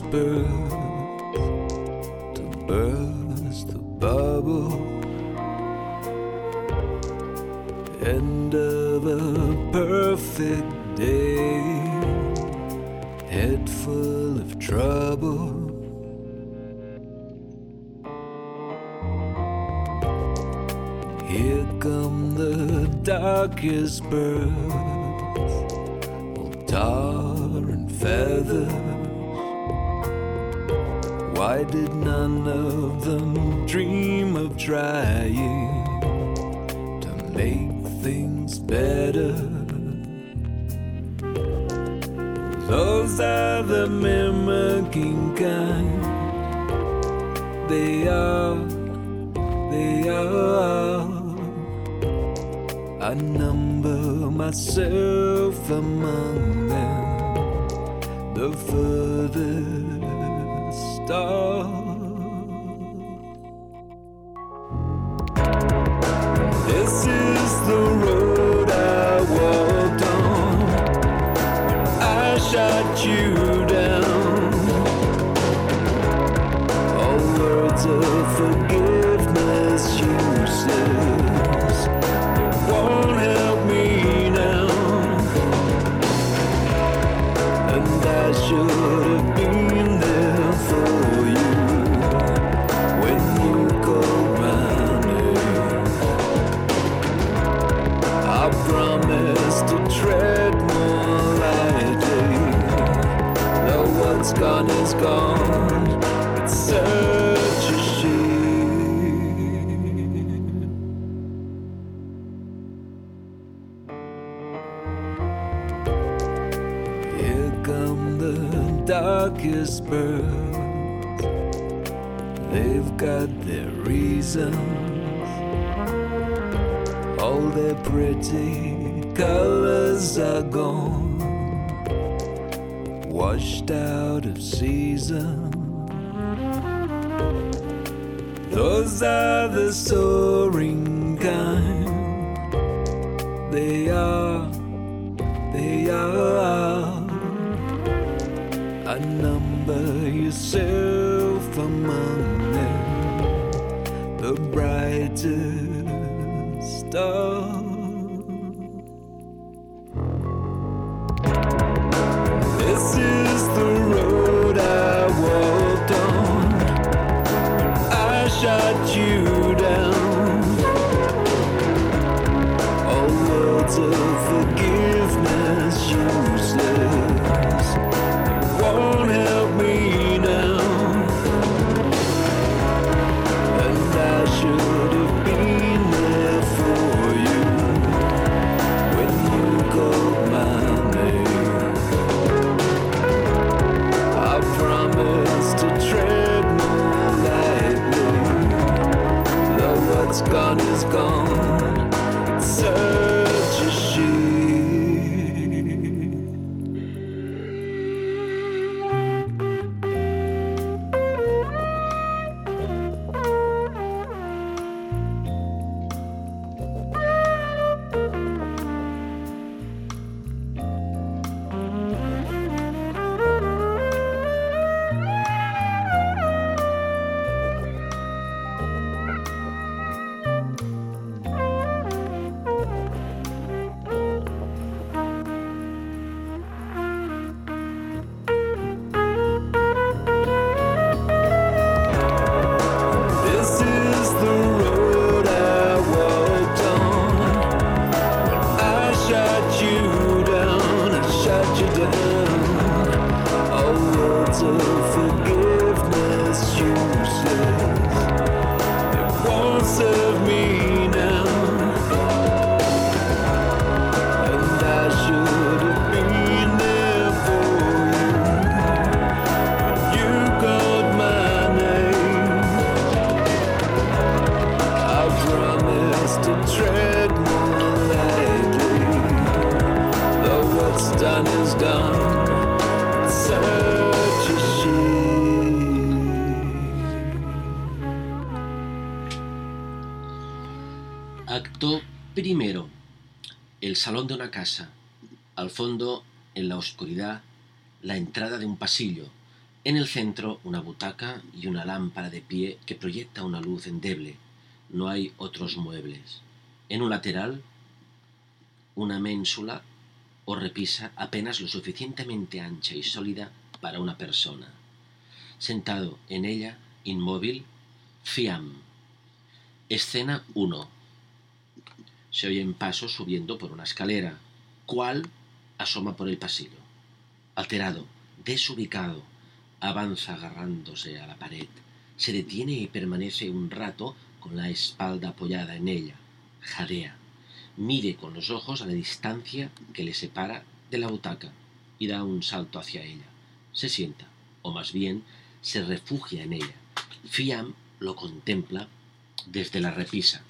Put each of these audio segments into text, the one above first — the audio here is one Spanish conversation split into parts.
To burst the bubble. End of a perfect day, head full of trouble. Here come the darkest birds all tar and feathers. Why did none of them dream of trying to make things better? Those are the mimicking kind. They are, they are. I number myself among them, the furthest 到 gone, washed out of season. Those are the soaring kind. They are, they are. I number yourself among them, the brightest star. En la oscuridad, la entrada de un pasillo. En el centro, una butaca y una lámpara de pie que proyecta una luz endeble. No hay otros muebles. En un lateral, una ménsula o repisa apenas lo suficientemente ancha y sólida para una persona. Sentado en ella, inmóvil, Fiam. Escena 1. Se oyen pasos subiendo por una escalera. ¿Cuál asoma por el pasillo? Alterado, desubicado, avanza agarrándose a la pared. Se detiene y permanece un rato con la espalda apoyada en ella. Jadea. Mire con los ojos a la distancia que le separa de la butaca y da un salto hacia ella. Se sienta, o más bien se refugia en ella. Fiam lo contempla desde la repisa.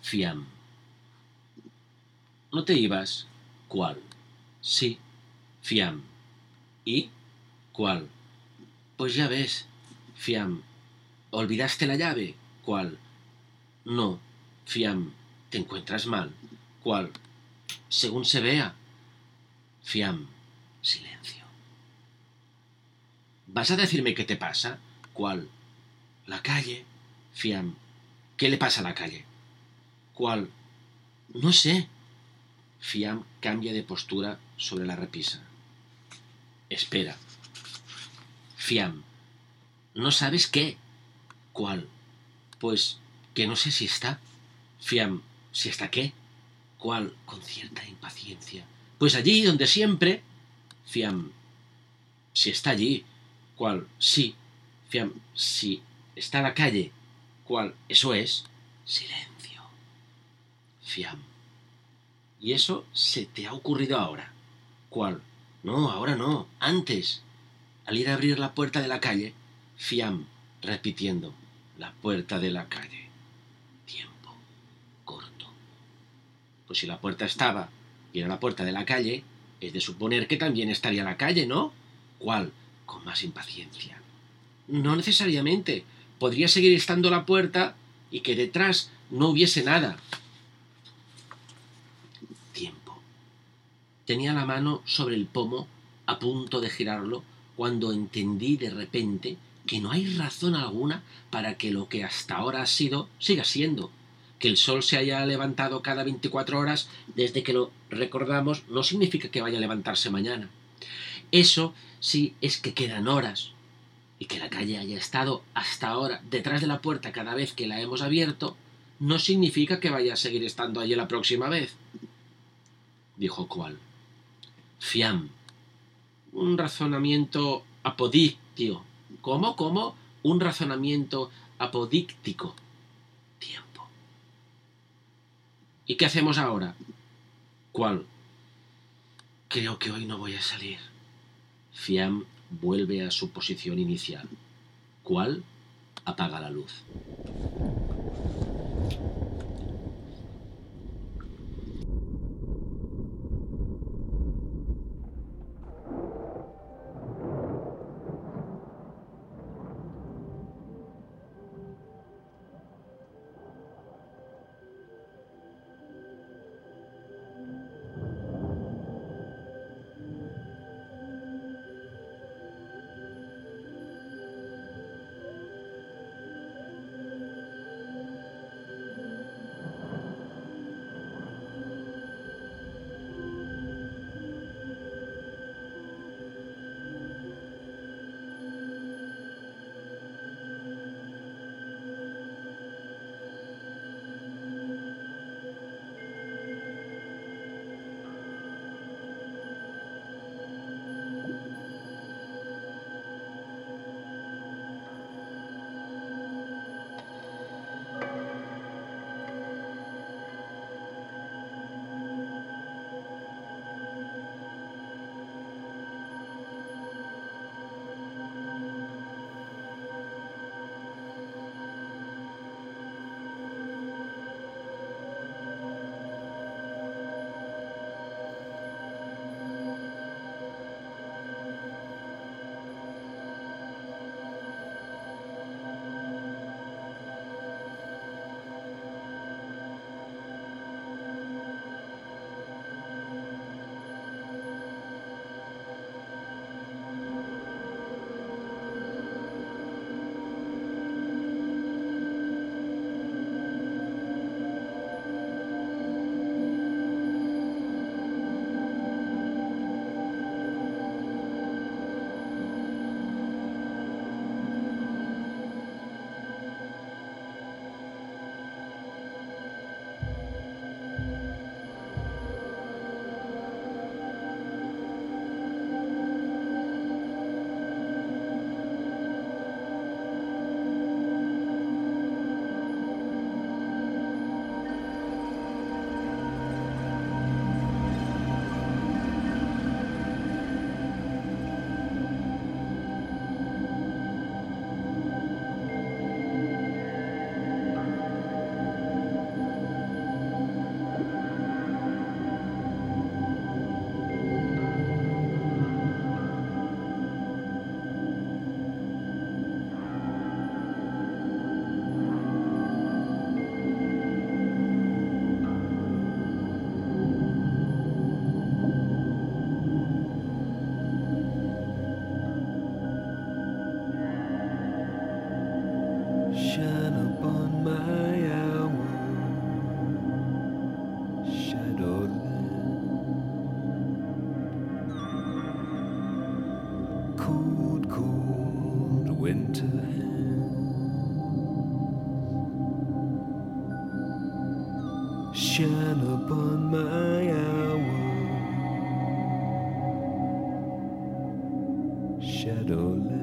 Fiam. ¿No te ibas? ¿Cuál? Sí. Fiam. ¿Y? ¿Cuál? Pues ya ves. Fiam. ¿Olvidaste la llave? ¿Cuál? No. Fiam. ¿Te encuentras mal? ¿Cuál? Según se vea. Fiam. Silencio. ¿Vas a decirme qué te pasa? ¿Cuál? La calle. Fiam. ¿Qué le pasa a la calle? ¿Cuál? No sé. Fiam cambia de postura sobre la repisa. Espera. Fiam. ¿No sabes qué? ¿Cuál? Pues que no sé si está. Fiam. ¿Si está qué? ¿Cuál? Con cierta impaciencia. Pues allí donde siempre. Fiam. Si está allí. ¿Cuál? Sí. Fiam. Si está la calle. ¿Cuál? Eso es. Silencio. Fiam. ¿Y eso se te ha ocurrido ahora? ¿Cuál? No, ahora no, antes. Al ir a abrir la puerta de la calle, Fiam, repitiendo, la puerta de la calle. Tiempo. Corto. Pues si la puerta estaba y era la puerta de la calle, es de suponer que también estaría la calle, ¿no? ¿Cuál? Con más impaciencia. No necesariamente. Podría seguir estando la puerta y que detrás no hubiese nada. Tiempo. Tenía la mano sobre el pomo a punto de girarlo cuando entendí de repente que no hay razón alguna para que lo que hasta ahora ha sido siga siendo. Que el sol se haya levantado cada 24 horas desde que lo recordamos no significa que vaya a levantarse mañana. Eso sí es que quedan horas. Y que la calle haya estado hasta ahora detrás de la puerta cada vez que la hemos abierto no significa que vaya a seguir estando allí la próxima vez. Dijo cuál. Fiam. Un razonamiento apodíctico. ¿Cómo? ¿Cómo? Un razonamiento apodíctico. Tiempo. ¿Y qué hacemos ahora? ¿Cuál? Creo que hoy no voy a salir. Fiam vuelve a su posición inicial. ¿Cuál? Apaga la luz. Shadowland.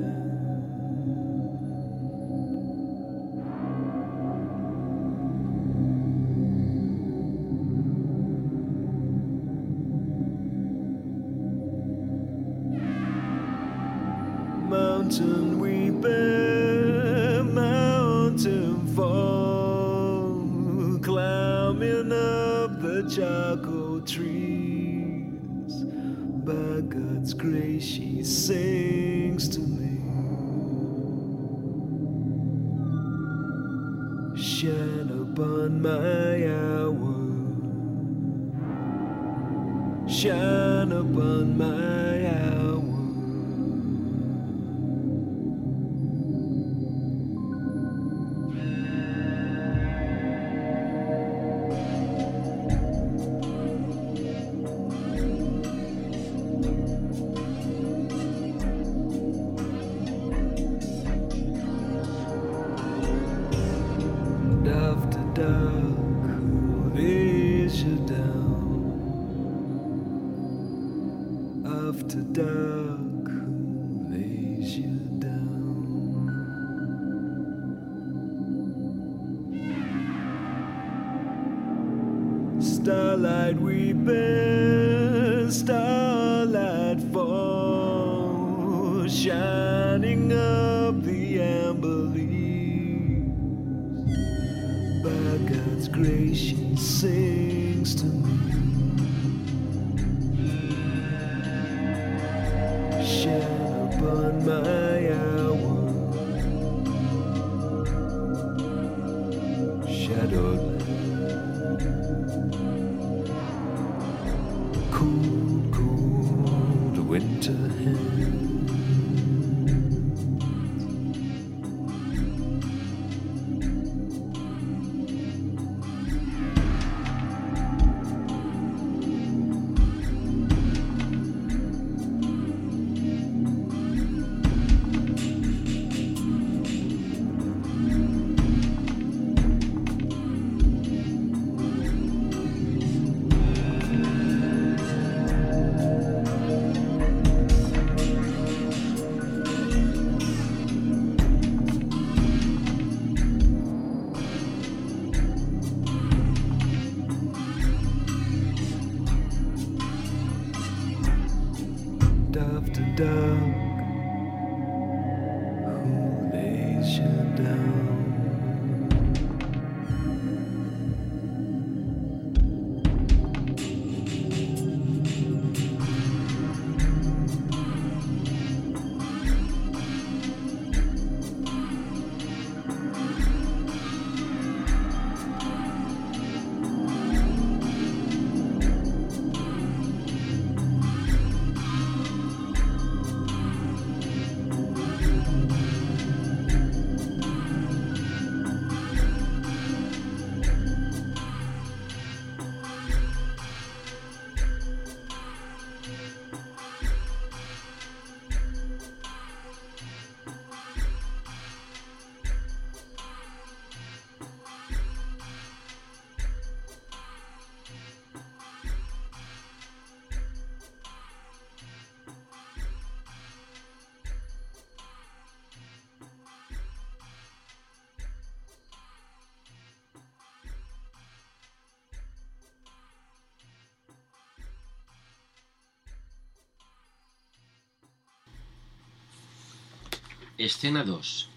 Escena 2.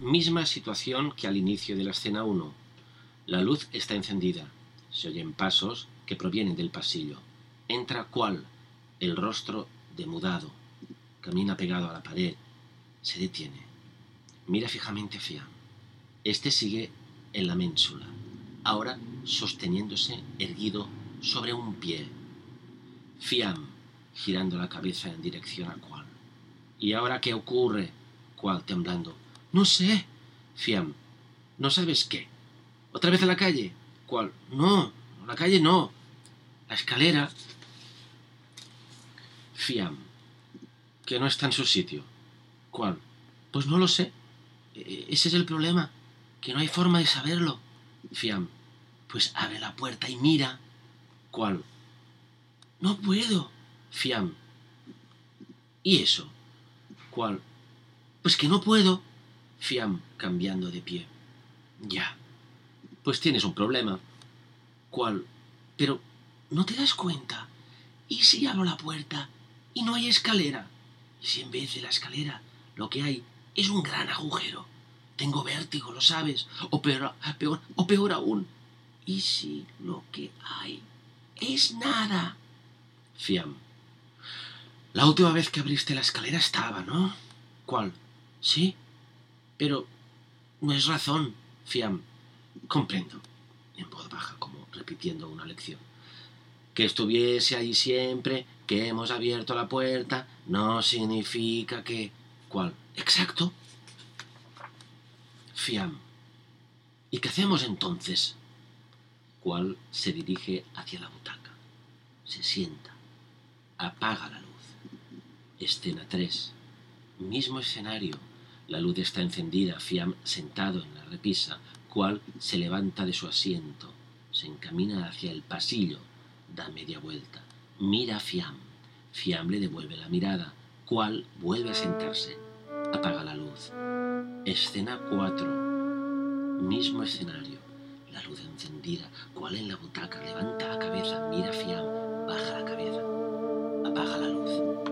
Misma situación que al inicio de la escena 1. La luz está encendida. Se oyen pasos que provienen del pasillo. Entra cual, el rostro demudado. Camina pegado a la pared. Se detiene. Mira fijamente a Fiam. Este sigue en la ménsula, ahora sosteniéndose erguido sobre un pie. Fiam, girando la cabeza en dirección a cual. ¿Y ahora qué ocurre? Cual temblando. No sé. Fiam, ¿no sabes qué? ¿Otra vez a la calle? ¿Cuál? No, la calle no. La escalera. Fiam, que no está en su sitio. ¿Cuál? Pues no lo sé. E- Ese es el problema, que no hay forma de saberlo. Fiam, pues abre la puerta y mira. ¿Cuál? No puedo. Fiam. ¿Y eso? ¿Cuál? Pues que no puedo. Fiam, cambiando de pie. Ya. Pues tienes un problema. ¿Cuál? Pero, ¿no te das cuenta? ¿Y si abro la puerta y no hay escalera? ¿Y si en vez de la escalera lo que hay es un gran agujero? Tengo vértigo, lo sabes. O peor, peor, o peor aún. ¿Y si lo que hay es nada? Fiam. La última vez que abriste la escalera estaba, ¿no? ¿Cuál? Sí. Pero no es razón, Fiam. Comprendo. En voz baja, como repitiendo una lección. Que estuviese ahí siempre, que hemos abierto la puerta, no significa que... ¿Cuál? Exacto. Fiam. ¿Y qué hacemos entonces? Cual se dirige hacia la butaca. Se sienta. Apaga la luz. Escena 3. Mismo escenario. La luz está encendida, Fiam sentado en la repisa, cual se levanta de su asiento, se encamina hacia el pasillo, da media vuelta, mira a Fiam. Fiam le devuelve la mirada, cual vuelve a sentarse, apaga la luz. Escena 4. Mismo escenario. La luz encendida, cual en la butaca levanta la cabeza, mira a Fiam, baja la cabeza, apaga la luz.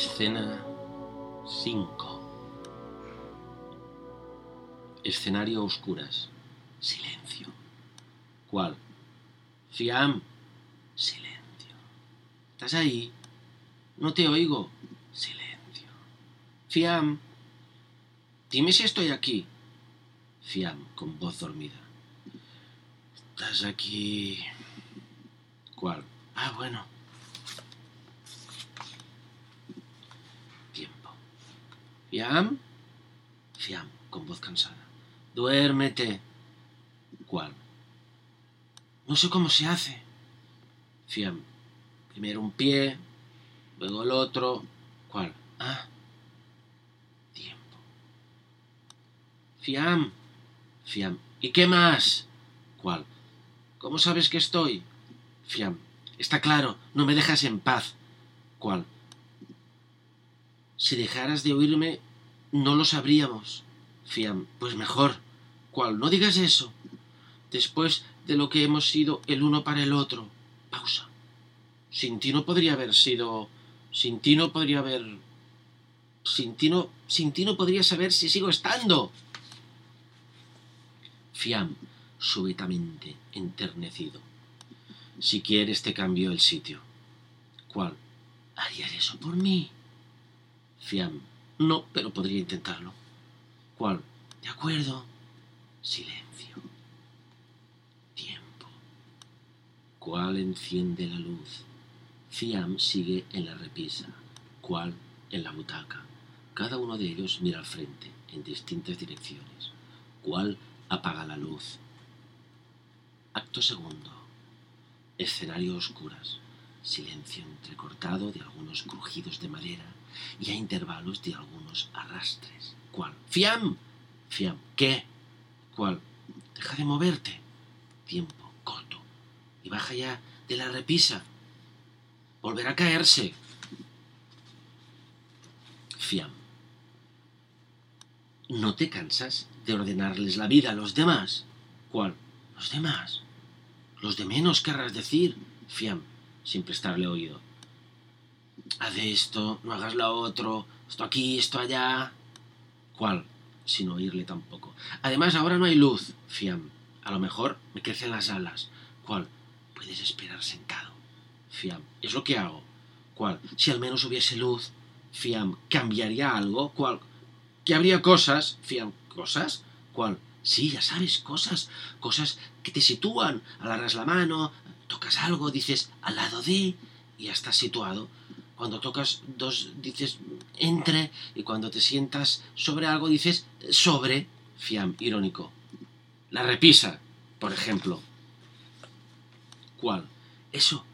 Escena 5. Escenario a oscuras. Silencio. ¿Cuál? Fiam. Silencio. ¿Estás ahí? No te oigo. Silencio. Fiam. Dime si estoy aquí. Fiam, con voz dormida. Estás aquí. ¿Cuál? Ah, bueno. Tiempo. Fiam. Fiam, con voz cansada. Duérmete. ¿Cuál? No sé cómo se hace. Fiam. Primero un pie, luego el otro. ¿Cuál? Ah. Tiempo. Fiam. Fiam. ¿Y qué más? ¿Cuál? ¿Cómo sabes que estoy? Fiam. Está claro, no me dejas en paz. ¿Cuál? Si dejaras de oírme, no lo sabríamos. Fiam. Pues mejor. ¿Cuál? No digas eso. Después de lo que hemos sido el uno para el otro. Pausa. Sin ti no podría haber sido. Sin ti no podría haber. Sin ti no. Sin ti no podría saber si sigo estando. Fiam, súbitamente enternecido. Si quieres te cambio el sitio. ¿Cuál? ¿Harías eso por mí? Fiam. No, pero podría intentarlo. ¿Cuál? De acuerdo. Silencio. Tiempo. ¿Cuál enciende la luz? Fiam sigue en la repisa. ¿Cuál? En la butaca. Cada uno de ellos mira al frente, en distintas direcciones. ¿Cuál apaga la luz? Acto segundo. Escenario oscuras. Silencio entrecortado de algunos crujidos de madera y a intervalos de algunos arrastres. ¿Cuál? ¡Fiam! Fiam. ¿Qué? ¿Cuál? Deja de moverte. Tiempo corto. Y baja ya de la repisa. Volverá a caerse. Fiam. ¿No te cansas de ordenarles la vida a los demás? ¿Cuál? Los demás. Los de menos querrás decir. Fiam, sin prestarle oído. Haz esto, no hagas lo otro, esto aquí, esto allá. ¿Cuál? Sin oírle tampoco. Además, ahora no hay luz. Fiam. A lo mejor me crecen las alas. ¿Cuál? Puedes esperar sentado. Fiam. Es lo que hago. ¿Cuál? Si al menos hubiese luz. Fiam. ¿Cambiaría algo? ¿Cuál? Que habría cosas. Fiam. ¿Cosas? ¿Cuál? Sí, ya sabes, cosas. Cosas que te sitúan. Alargas la mano, tocas algo, dices al lado de, y ya estás situado. Cuando tocas dos, dices entre, y cuando te sientas sobre algo, dices sobre, fiam, irónico. La repisa, por ejemplo. ¿Cuál? Eso.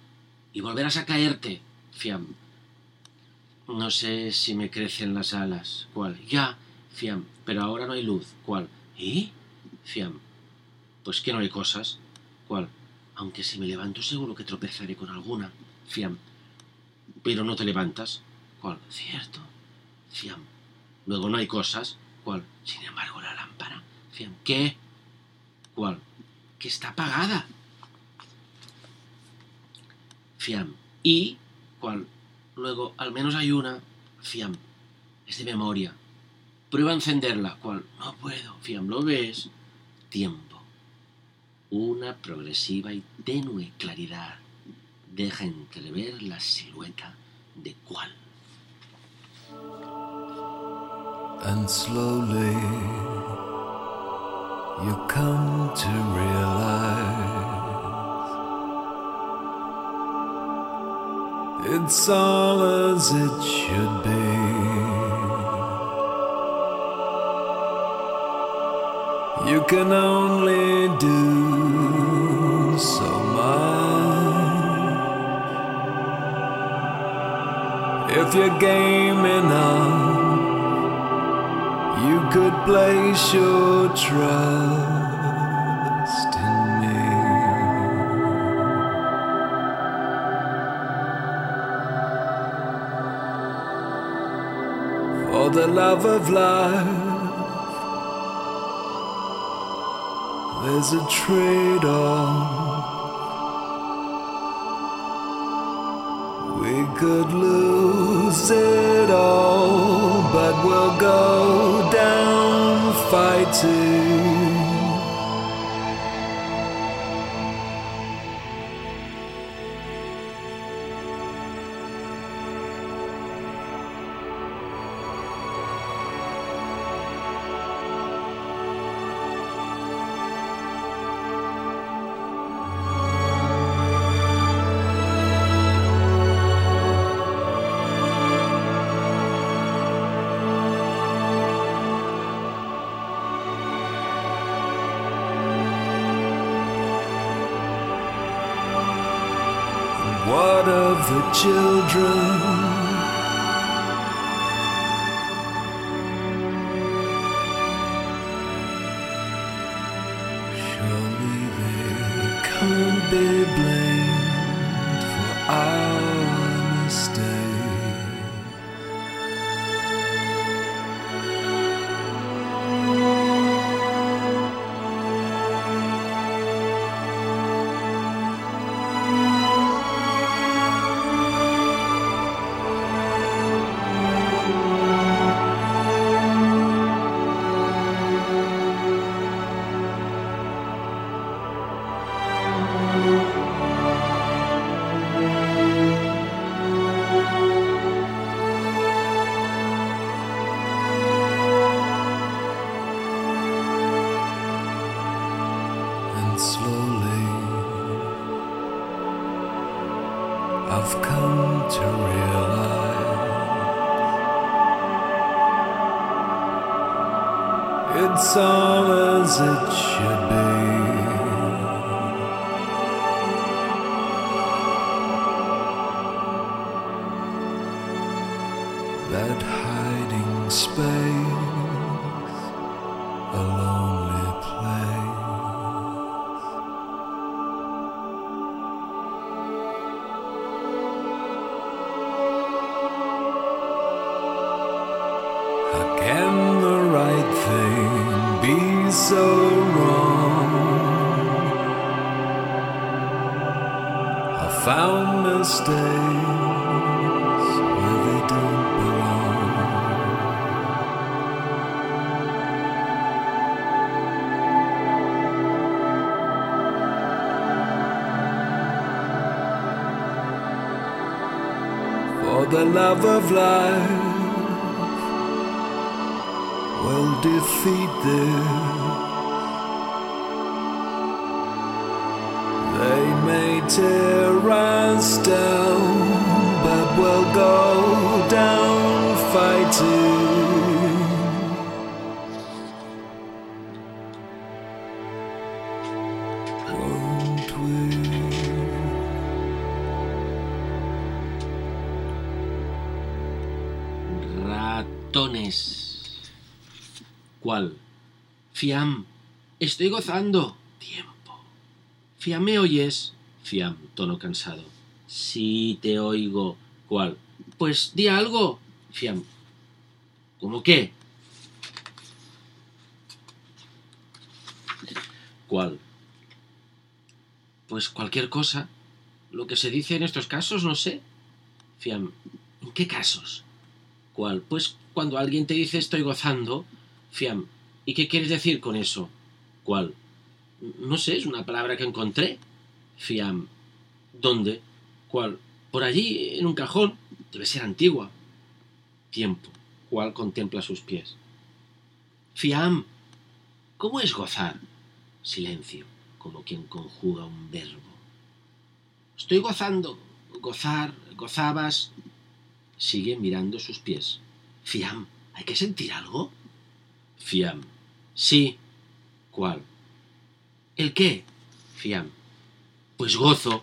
Y volverás a caerte, fiam. No sé si me crecen las alas. ¿Cuál? Ya, fiam. Pero ahora no hay luz. ¿Cuál? ¿Y? Fiam. Pues que no hay cosas. ¿Cuál? Aunque si me levanto seguro que tropezaré con alguna. Fiam. Pero no te levantas. ¿Cuál? Cierto. Fiam. Luego no hay cosas. ¿Cuál? Sin embargo, la lámpara. Fiam. ¿Qué? ¿Cuál? Que está apagada. Fiam. ¿Y? ¿Cuál? Luego, al menos hay una. Fiam. Es de memoria. Prueba a encenderla. ¿Cuál? No puedo. Fiam, ¿lo ves? Tiempo. Una progresiva y tenue claridad deja entrever la silueta de cuál. And slowly you come to realize it's all as it should be. You can only do so much if you're game enough. You could place your trust in me. For the love of life, there's a trade off. could lose it all, but we'll go down fighting. Children? I've come to realize it's all as it should be. Love of life Estoy gozando. Tiempo. Fiam, ¿me oyes? Fiam, tono cansado. Sí, te oigo. ¿Cuál? Pues di algo. Fiam. ¿Cómo qué? ¿Cuál? Pues cualquier cosa. Lo que se dice en estos casos, no sé. Fiam. ¿En qué casos? ¿Cuál? Pues cuando alguien te dice estoy gozando, fiam. ¿Y qué quieres decir con eso? ¿Cuál? No sé, es una palabra que encontré. Fiam. ¿Dónde? ¿Cuál? Por allí, en un cajón. Debe ser antigua. Tiempo. ¿Cuál contempla sus pies? Fiam. ¿Cómo es gozar? Silencio, como quien conjuga un verbo. Estoy gozando. Gozar, gozabas. Sigue mirando sus pies. Fiam, ¿hay que sentir algo? Fiam. Sí. ¿Cuál? ¿El qué? Fiam. Pues gozo.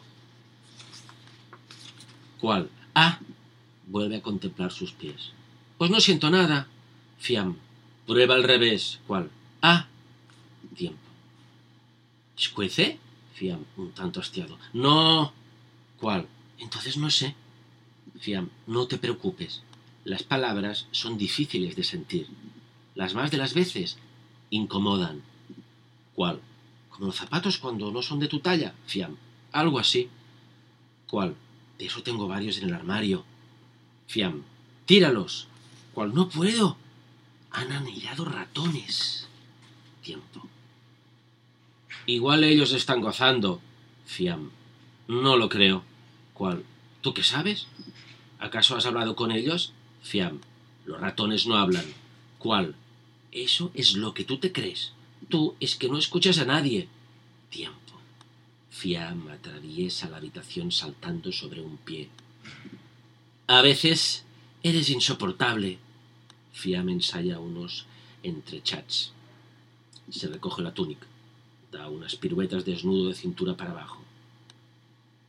¿Cuál? Ah. Vuelve a contemplar sus pies. Pues no siento nada. Fiam. Prueba al revés. ¿Cuál? Ah. Tiempo. ¿Escuece? Fiam, un tanto hastiado. No. ¿Cuál? Entonces no sé. Fiam, no te preocupes. Las palabras son difíciles de sentir. Las más de las veces incomodan. ¿Cuál? Como los zapatos cuando no son de tu talla. Fiam, algo así. ¿Cuál? De eso tengo varios en el armario. Fiam, tíralos. ¿Cuál? No puedo. han anillado ratones. Tiempo. Igual ellos están gozando. Fiam. No lo creo. ¿Cuál? ¿Tú qué sabes? ¿Acaso has hablado con ellos? Fiam. Los ratones no hablan. ¿Cuál? Eso es lo que tú te crees. Tú es que no escuchas a nadie. Tiempo. Fiam atraviesa la habitación saltando sobre un pie. A veces eres insoportable. Fiam ensaya unos entrechats. Se recoge la túnica. Da unas piruetas desnudo de cintura para abajo.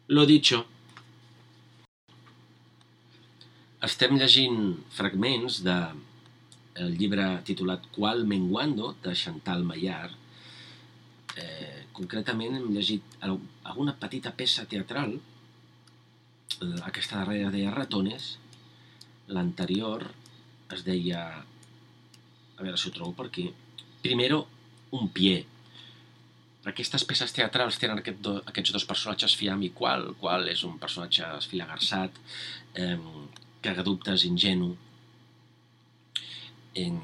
Lo dicho. Estem fragments de el llibre titulat Qual Menguando, de Chantal Maillard. Eh, concretament hem llegit al- alguna petita peça teatral. Eh, Aquesta darrera deia Ratones. L'anterior es deia... A veure si ho trobo per aquí. Primero, un pie. Aquestes peces teatrals tenen aquest do, aquests dos personatges fiam i qual. Qual és un personatge esfilagarsat, eh, cagadubtes, ingenu, en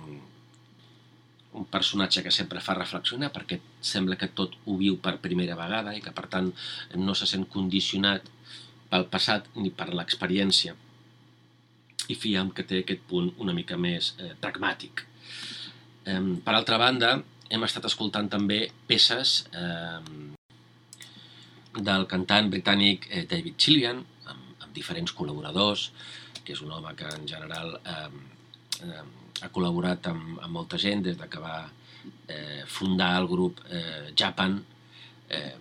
un personatge que sempre fa reflexionar perquè sembla que tot ho viu per primera vegada i que per tant no se sent condicionat pel passat ni per l'experiència i fiam que té aquest punt una mica més eh, pragmàtic. Eh, per altra banda, hem estat escoltant també peces eh, del cantant britànic eh, David Chillian, amb, amb diferents col·laboradors, que és un home que en general eh, eh, ha col·laborat amb, amb molta gent des de que va eh, fundar el grup eh, Japan, eh,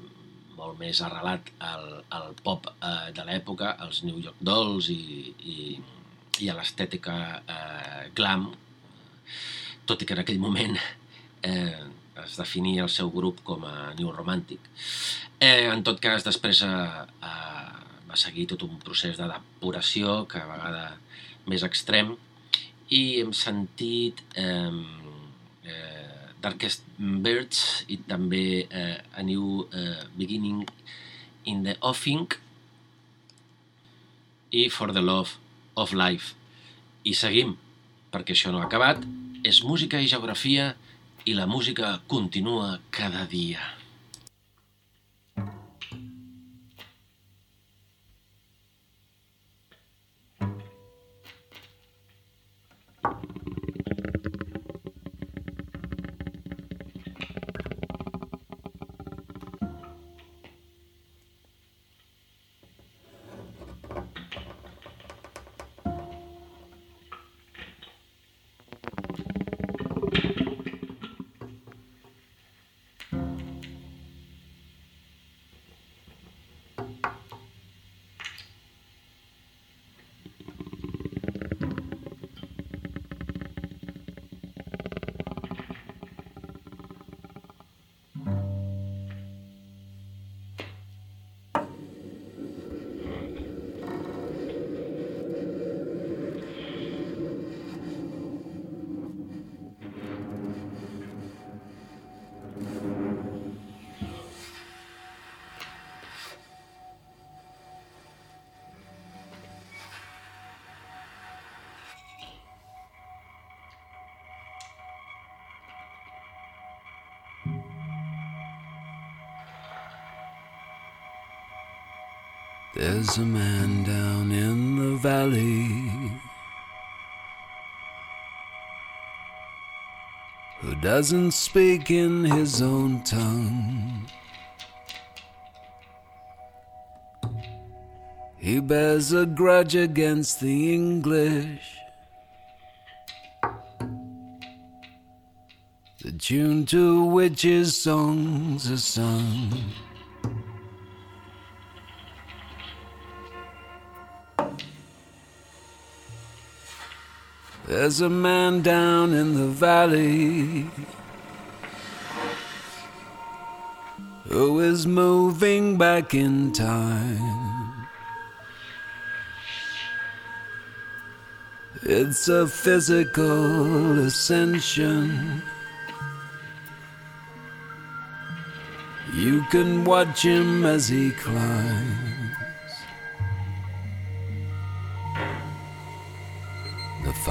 molt més arrelat al, al pop eh, de l'època, als New York Dolls i, i, i a l'estètica eh, glam, tot i que en aquell moment eh, es definia el seu grup com a New Romantic. Eh, en tot cas, després eh, eh, va seguir tot un procés de depuració, que a vegada més extrem, i hem sentit eh, eh, Darkest Birds i també eh, A New eh, Beginning in the Offing i For the Love of Life. I seguim, perquè això no ha acabat. És música i geografia i la música continua cada dia. There's a man down in the valley who doesn't speak in his own tongue. He bears a grudge against the English. The tune to which his songs are sung. There's a man down in the valley who is moving back in time. It's a physical ascension. You can watch him as he climbs.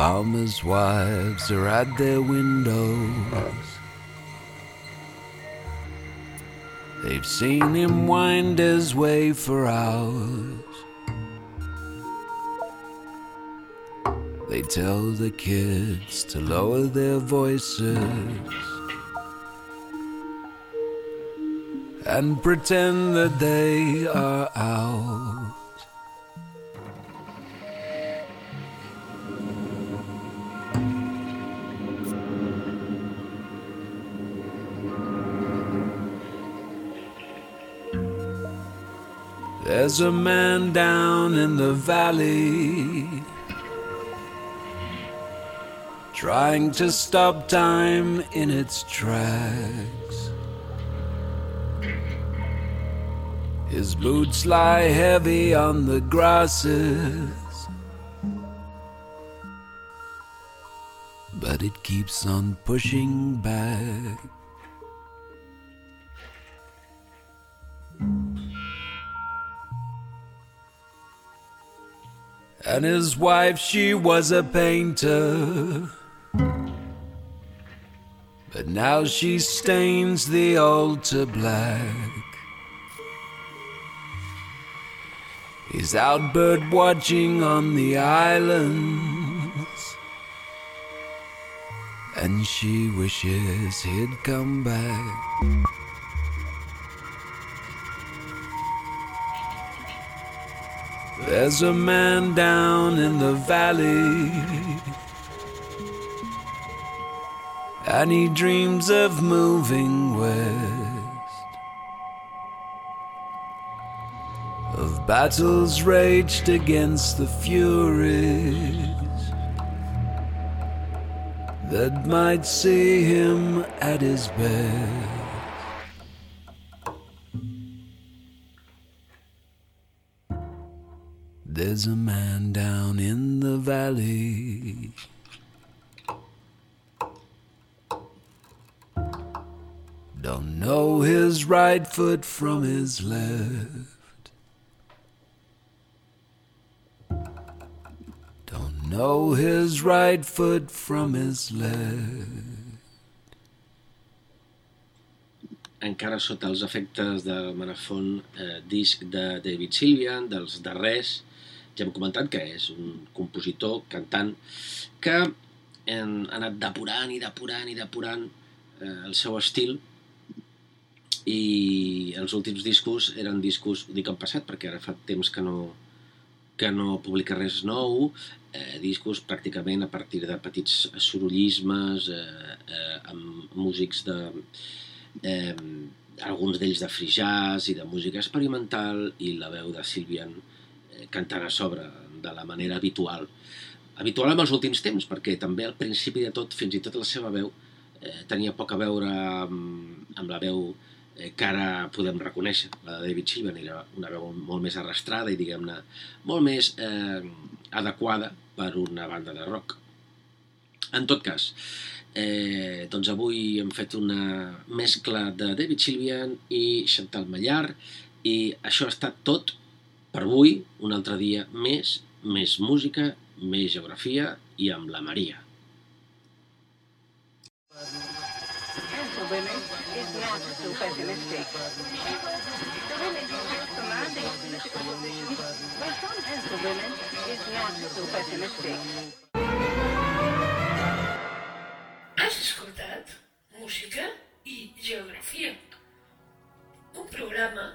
Farmers' wives are at their windows. They've seen him wind his way for hours. They tell the kids to lower their voices and pretend that they are out. There's a man down in the valley trying to stop time in its tracks. His boots lie heavy on the grasses, but it keeps on pushing back. And his wife, she was a painter. But now she stains the altar black. He's out bird watching on the islands. And she wishes he'd come back. There's a man down in the valley. And he dreams of moving west. Of battles raged against the furies that might see him at his best. There's a man down in the valley. Don't know his right foot from his left. Don't know his right foot from his left. encara sota els efectes del Manafon eh, disc de David Sylvian, dels darrers, ja hem comentat que és un compositor, cantant, que han anat depurant i depurant i depurant eh, el seu estil. I els últims discos eren discos, ho dic en passat perquè ara fa temps que no, que no publica res nou, eh, discos pràcticament a partir de petits sorollismes, eh, eh, amb músics de... Eh, alguns d'ells de free jazz i de música experimental i la veu de Sylvian eh, cantant a sobre de la manera habitual. Habitual en els últims temps, perquè també al principi de tot, fins i tot la seva veu, eh, tenia poc a veure amb, amb la veu eh, que ara podem reconèixer. La de David Sylvian era una veu molt més arrastrada i, diguem-ne, molt més eh, adequada per una banda de rock. En tot cas, eh, doncs avui hem fet una mescla de David Sylvian i Chantal Mallar i això ha estat tot per avui, un altre dia més, més música, més geografia i amb la Maria. Has escoltat música i geografia? Un programa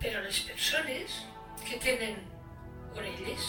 Pero las personas que tienen orelles